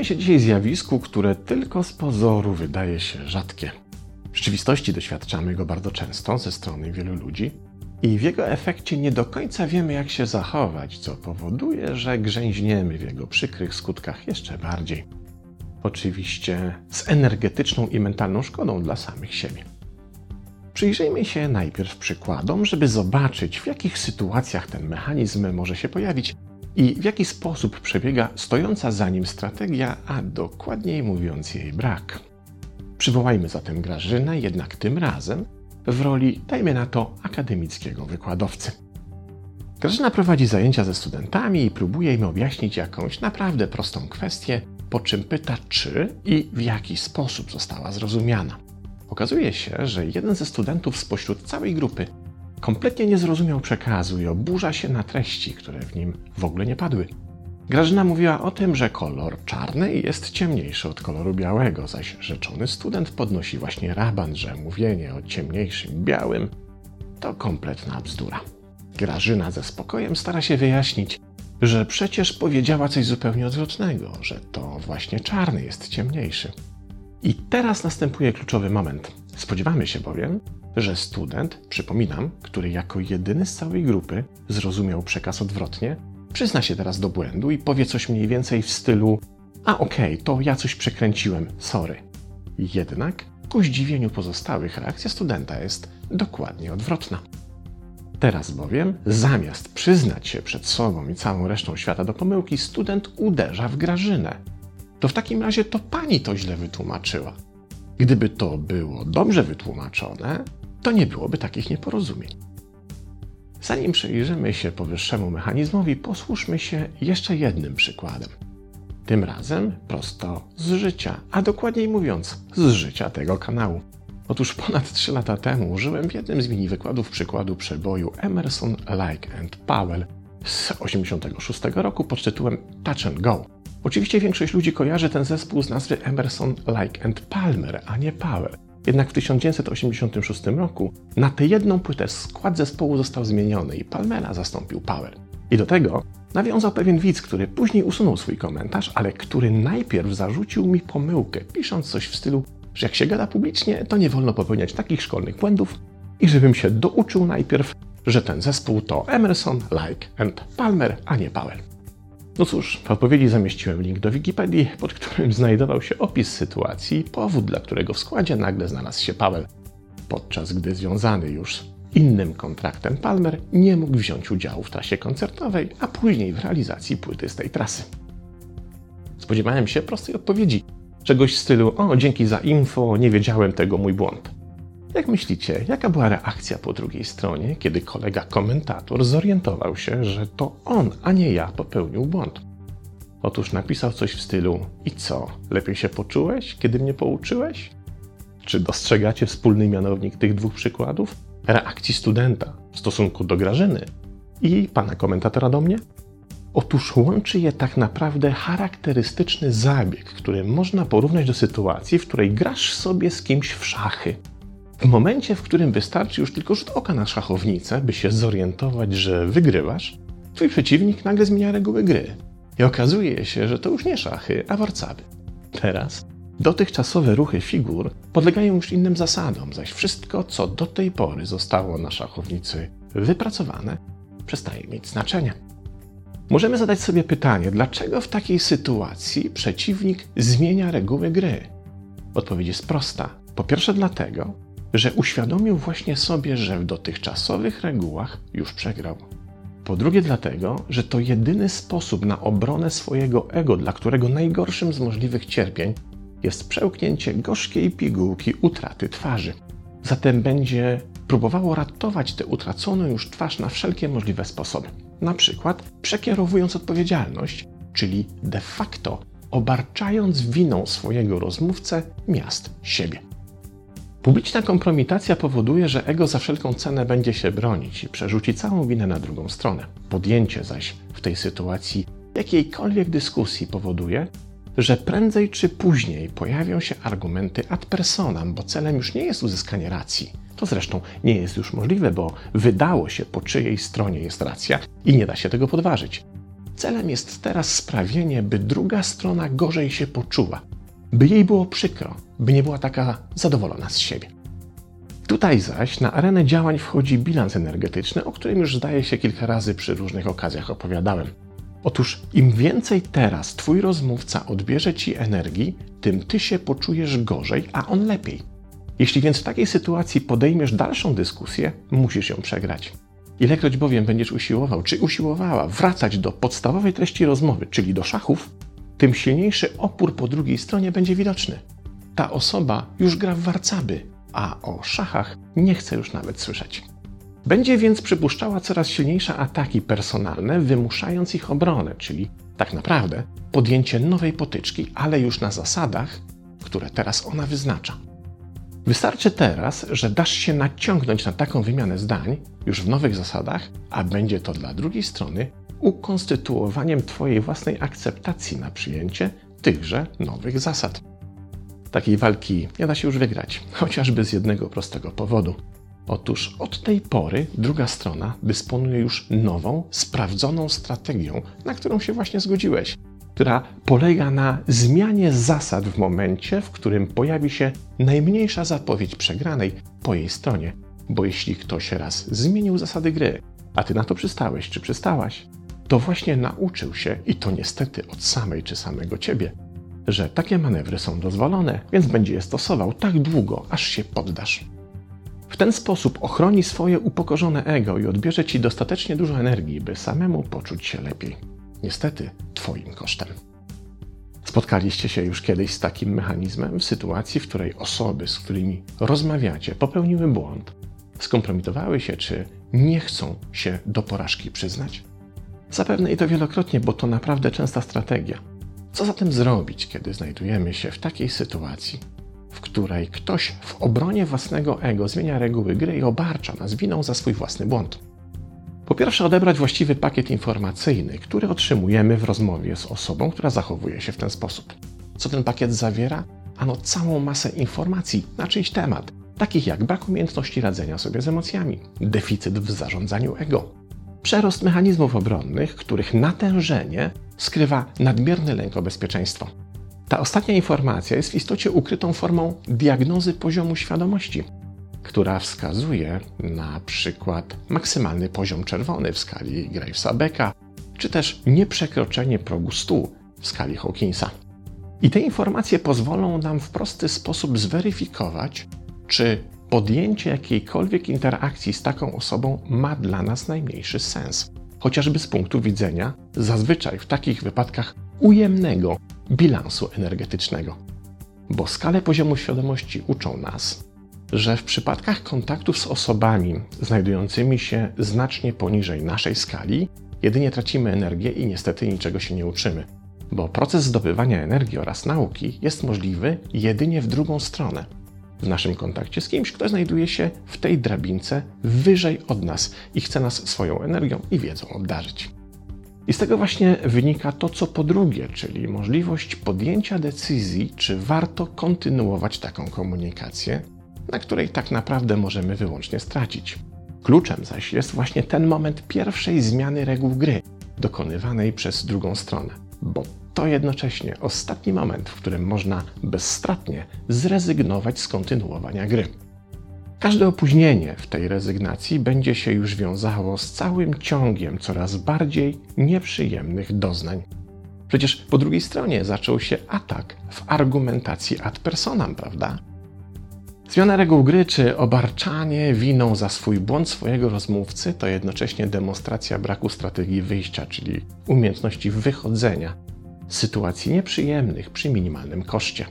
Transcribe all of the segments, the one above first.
Przyjrzymy się dzisiaj zjawisku, które tylko z pozoru wydaje się rzadkie. W rzeczywistości doświadczamy go bardzo często ze strony wielu ludzi i w jego efekcie nie do końca wiemy, jak się zachować, co powoduje, że grzęźniemy w jego przykrych skutkach jeszcze bardziej. Oczywiście z energetyczną i mentalną szkodą dla samych siebie. Przyjrzyjmy się najpierw przykładom, żeby zobaczyć, w jakich sytuacjach ten mechanizm może się pojawić i w jaki sposób przebiega stojąca za nim strategia, a dokładniej mówiąc jej brak. Przywołajmy zatem Grażynę, jednak tym razem w roli, dajmy na to, akademickiego wykładowcy. Grażyna prowadzi zajęcia ze studentami i próbuje im objaśnić jakąś naprawdę prostą kwestię, po czym pyta, czy i w jaki sposób została zrozumiana. Okazuje się, że jeden ze studentów spośród całej grupy kompletnie nie zrozumiał przekazu i oburza się na treści, które w nim w ogóle nie padły. Grażyna mówiła o tym, że kolor czarny jest ciemniejszy od koloru białego, zaś rzeczony student podnosi właśnie raban, że mówienie o ciemniejszym białym to kompletna bzdura. Grażyna ze spokojem stara się wyjaśnić, że przecież powiedziała coś zupełnie odwrotnego, że to właśnie czarny jest ciemniejszy. I teraz następuje kluczowy moment. Spodziewamy się bowiem, że student, przypominam, który jako jedyny z całej grupy zrozumiał przekaz odwrotnie, przyzna się teraz do błędu i powie coś mniej więcej w stylu: A okej, okay, to ja coś przekręciłem, sorry. Jednak ku zdziwieniu pozostałych reakcja studenta jest dokładnie odwrotna. Teraz bowiem, zamiast przyznać się przed sobą i całą resztą świata do pomyłki, student uderza w Grażynę. To w takim razie to pani to źle wytłumaczyła. Gdyby to było dobrze wytłumaczone, to nie byłoby takich nieporozumień. Zanim przyjrzymy się powyższemu mechanizmowi, posłuszmy się jeszcze jednym przykładem. Tym razem prosto z życia, a dokładniej mówiąc, z życia tego kanału. Otóż ponad 3 lata temu użyłem w jednym z mini wykładów przykładu przeboju Emerson, Like and Powell z 86 roku pod tytułem Touch and Go. Oczywiście większość ludzi kojarzy ten zespół z nazwy Emerson, Like and Palmer, a nie Powell. Jednak w 1986 roku na tę jedną płytę skład zespołu został zmieniony i Palmera zastąpił Power. I do tego nawiązał pewien widz, który później usunął swój komentarz, ale który najpierw zarzucił mi pomyłkę, pisząc coś w stylu, że jak się gada publicznie, to nie wolno popełniać takich szkolnych błędów i żebym się douczył najpierw, że ten zespół to Emerson, Like and Palmer, a nie Powell. No cóż, w odpowiedzi zamieściłem link do Wikipedii, pod którym znajdował się opis sytuacji i powód, dla którego w składzie nagle znalazł się Paweł, podczas gdy związany już innym kontraktem Palmer nie mógł wziąć udziału w trasie koncertowej, a później w realizacji płyty z tej trasy. Spodziewałem się prostej odpowiedzi, czegoś w stylu: O, dzięki za info, nie wiedziałem tego, mój błąd. Jak myślicie, jaka była reakcja po drugiej stronie, kiedy kolega komentator zorientował się, że to on, a nie ja popełnił błąd? Otóż napisał coś w stylu: I co, lepiej się poczułeś, kiedy mnie pouczyłeś? Czy dostrzegacie wspólny mianownik tych dwóch przykładów? Reakcji studenta w stosunku do Grażyny i pana komentatora do mnie? Otóż łączy je tak naprawdę charakterystyczny zabieg, który można porównać do sytuacji, w której grasz sobie z kimś w szachy. W momencie, w którym wystarczy już tylko rzut oka na szachownicę, by się zorientować, że wygrywasz, twój przeciwnik nagle zmienia reguły gry. I okazuje się, że to już nie szachy, a warcaby. Teraz dotychczasowe ruchy figur podlegają już innym zasadom, zaś wszystko, co do tej pory zostało na szachownicy wypracowane, przestaje mieć znaczenie. Możemy zadać sobie pytanie, dlaczego w takiej sytuacji przeciwnik zmienia reguły gry? Odpowiedź jest prosta. Po pierwsze, dlatego, że uświadomił właśnie sobie, że w dotychczasowych regułach już przegrał. Po drugie, dlatego, że to jedyny sposób na obronę swojego ego, dla którego najgorszym z możliwych cierpień jest przełknięcie gorzkiej pigułki utraty twarzy. Zatem będzie próbowało ratować tę utraconą już twarz na wszelkie możliwe sposoby. Na przykład przekierowując odpowiedzialność, czyli de facto obarczając winą swojego rozmówcę miast siebie. Publiczna kompromitacja powoduje, że ego za wszelką cenę będzie się bronić i przerzuci całą winę na drugą stronę. Podjęcie zaś w tej sytuacji jakiejkolwiek dyskusji powoduje, że prędzej czy później pojawią się argumenty ad personam, bo celem już nie jest uzyskanie racji. To zresztą nie jest już możliwe, bo wydało się, po czyjej stronie jest racja i nie da się tego podważyć. celem jest teraz sprawienie, by druga strona gorzej się poczuła, by jej było przykro, by nie była taka zadowolona z siebie. Tutaj zaś na arenę działań wchodzi bilans energetyczny, o którym już zdaje się kilka razy przy różnych okazjach opowiadałem. Otóż im więcej teraz twój rozmówca odbierze ci energii, tym ty się poczujesz gorzej, a on lepiej. Jeśli więc w takiej sytuacji podejmiesz dalszą dyskusję, musisz ją przegrać. Ilekroć bowiem będziesz usiłował, czy usiłowała wracać do podstawowej treści rozmowy, czyli do szachów, tym silniejszy opór po drugiej stronie będzie widoczny. Ta osoba już gra w warcaby, a o szachach nie chce już nawet słyszeć. Będzie więc przypuszczała coraz silniejsze ataki personalne, wymuszając ich obronę, czyli tak naprawdę podjęcie nowej potyczki, ale już na zasadach, które teraz ona wyznacza. Wystarczy teraz, że dasz się naciągnąć na taką wymianę zdań, już w nowych zasadach, a będzie to dla drugiej strony ukonstytuowaniem Twojej własnej akceptacji na przyjęcie tychże nowych zasad. Takiej walki nie da się już wygrać, chociażby z jednego prostego powodu. Otóż od tej pory druga strona dysponuje już nową, sprawdzoną strategią, na którą się właśnie zgodziłeś, która polega na zmianie zasad w momencie, w którym pojawi się najmniejsza zapowiedź przegranej po jej stronie. Bo jeśli ktoś raz zmienił zasady gry, a ty na to przystałeś czy przystałaś, to właśnie nauczył się, i to niestety od samej czy samego ciebie, że takie manewry są dozwolone, więc będzie je stosował tak długo, aż się poddasz. W ten sposób ochroni swoje upokorzone ego i odbierze ci dostatecznie dużo energii, by samemu poczuć się lepiej. Niestety, Twoim kosztem. Spotkaliście się już kiedyś z takim mechanizmem w sytuacji, w której osoby, z którymi rozmawiacie, popełniły błąd, skompromitowały się czy nie chcą się do porażki przyznać? Zapewne i to wielokrotnie, bo to naprawdę częsta strategia. Co zatem zrobić, kiedy znajdujemy się w takiej sytuacji, w której ktoś w obronie własnego ego zmienia reguły gry i obarcza nas winą za swój własny błąd? Po pierwsze, odebrać właściwy pakiet informacyjny, który otrzymujemy w rozmowie z osobą, która zachowuje się w ten sposób. Co ten pakiet zawiera? Ano całą masę informacji na czyjś temat, takich jak brak umiejętności radzenia sobie z emocjami, deficyt w zarządzaniu ego, przerost mechanizmów obronnych, których natężenie skrywa nadmierny lęk o bezpieczeństwo. Ta ostatnia informacja jest w istocie ukrytą formą diagnozy poziomu świadomości, która wskazuje na przykład maksymalny poziom czerwony w skali Gravesa-Becka, czy też nieprzekroczenie progu 100 w skali Hawkinsa. I te informacje pozwolą nam w prosty sposób zweryfikować, czy podjęcie jakiejkolwiek interakcji z taką osobą ma dla nas najmniejszy sens. Chociażby z punktu widzenia zazwyczaj w takich wypadkach ujemnego bilansu energetycznego. Bo skale poziomu świadomości uczą nas, że w przypadkach kontaktów z osobami znajdującymi się znacznie poniżej naszej skali, jedynie tracimy energię i niestety niczego się nie uczymy. Bo proces zdobywania energii oraz nauki jest możliwy jedynie w drugą stronę. W naszym kontakcie z kimś, kto znajduje się w tej drabince wyżej od nas i chce nas swoją energią i wiedzą obdarzyć. I z tego właśnie wynika to, co po drugie, czyli możliwość podjęcia decyzji, czy warto kontynuować taką komunikację, na której tak naprawdę możemy wyłącznie stracić. Kluczem zaś jest właśnie ten moment pierwszej zmiany reguł gry, dokonywanej przez drugą stronę, bo to jednocześnie ostatni moment, w którym można bezstratnie zrezygnować z kontynuowania gry. Każde opóźnienie w tej rezygnacji będzie się już wiązało z całym ciągiem coraz bardziej nieprzyjemnych doznań. Przecież po drugiej stronie zaczął się atak w argumentacji ad personam, prawda? Zmiana reguł gry czy obarczanie winą za swój błąd swojego rozmówcy to jednocześnie demonstracja braku strategii wyjścia, czyli umiejętności wychodzenia sytuacji nieprzyjemnych przy minimalnym koszcie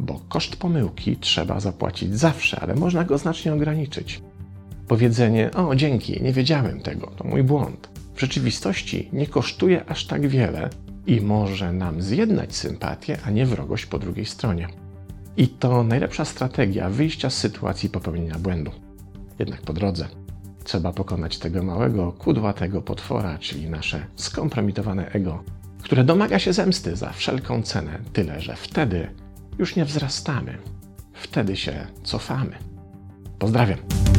bo koszt pomyłki trzeba zapłacić zawsze, ale można go znacznie ograniczyć. Powiedzenie: O, dzięki, nie wiedziałem tego, to mój błąd. W rzeczywistości nie kosztuje aż tak wiele i może nam zjednać sympatię, a nie wrogość po drugiej stronie. I to najlepsza strategia wyjścia z sytuacji popełnienia błędu. Jednak po drodze trzeba pokonać tego małego, kudłatego potwora, czyli nasze skompromitowane ego, które domaga się zemsty za wszelką cenę, tyle że wtedy już nie wzrastamy. Wtedy się cofamy. Pozdrawiam.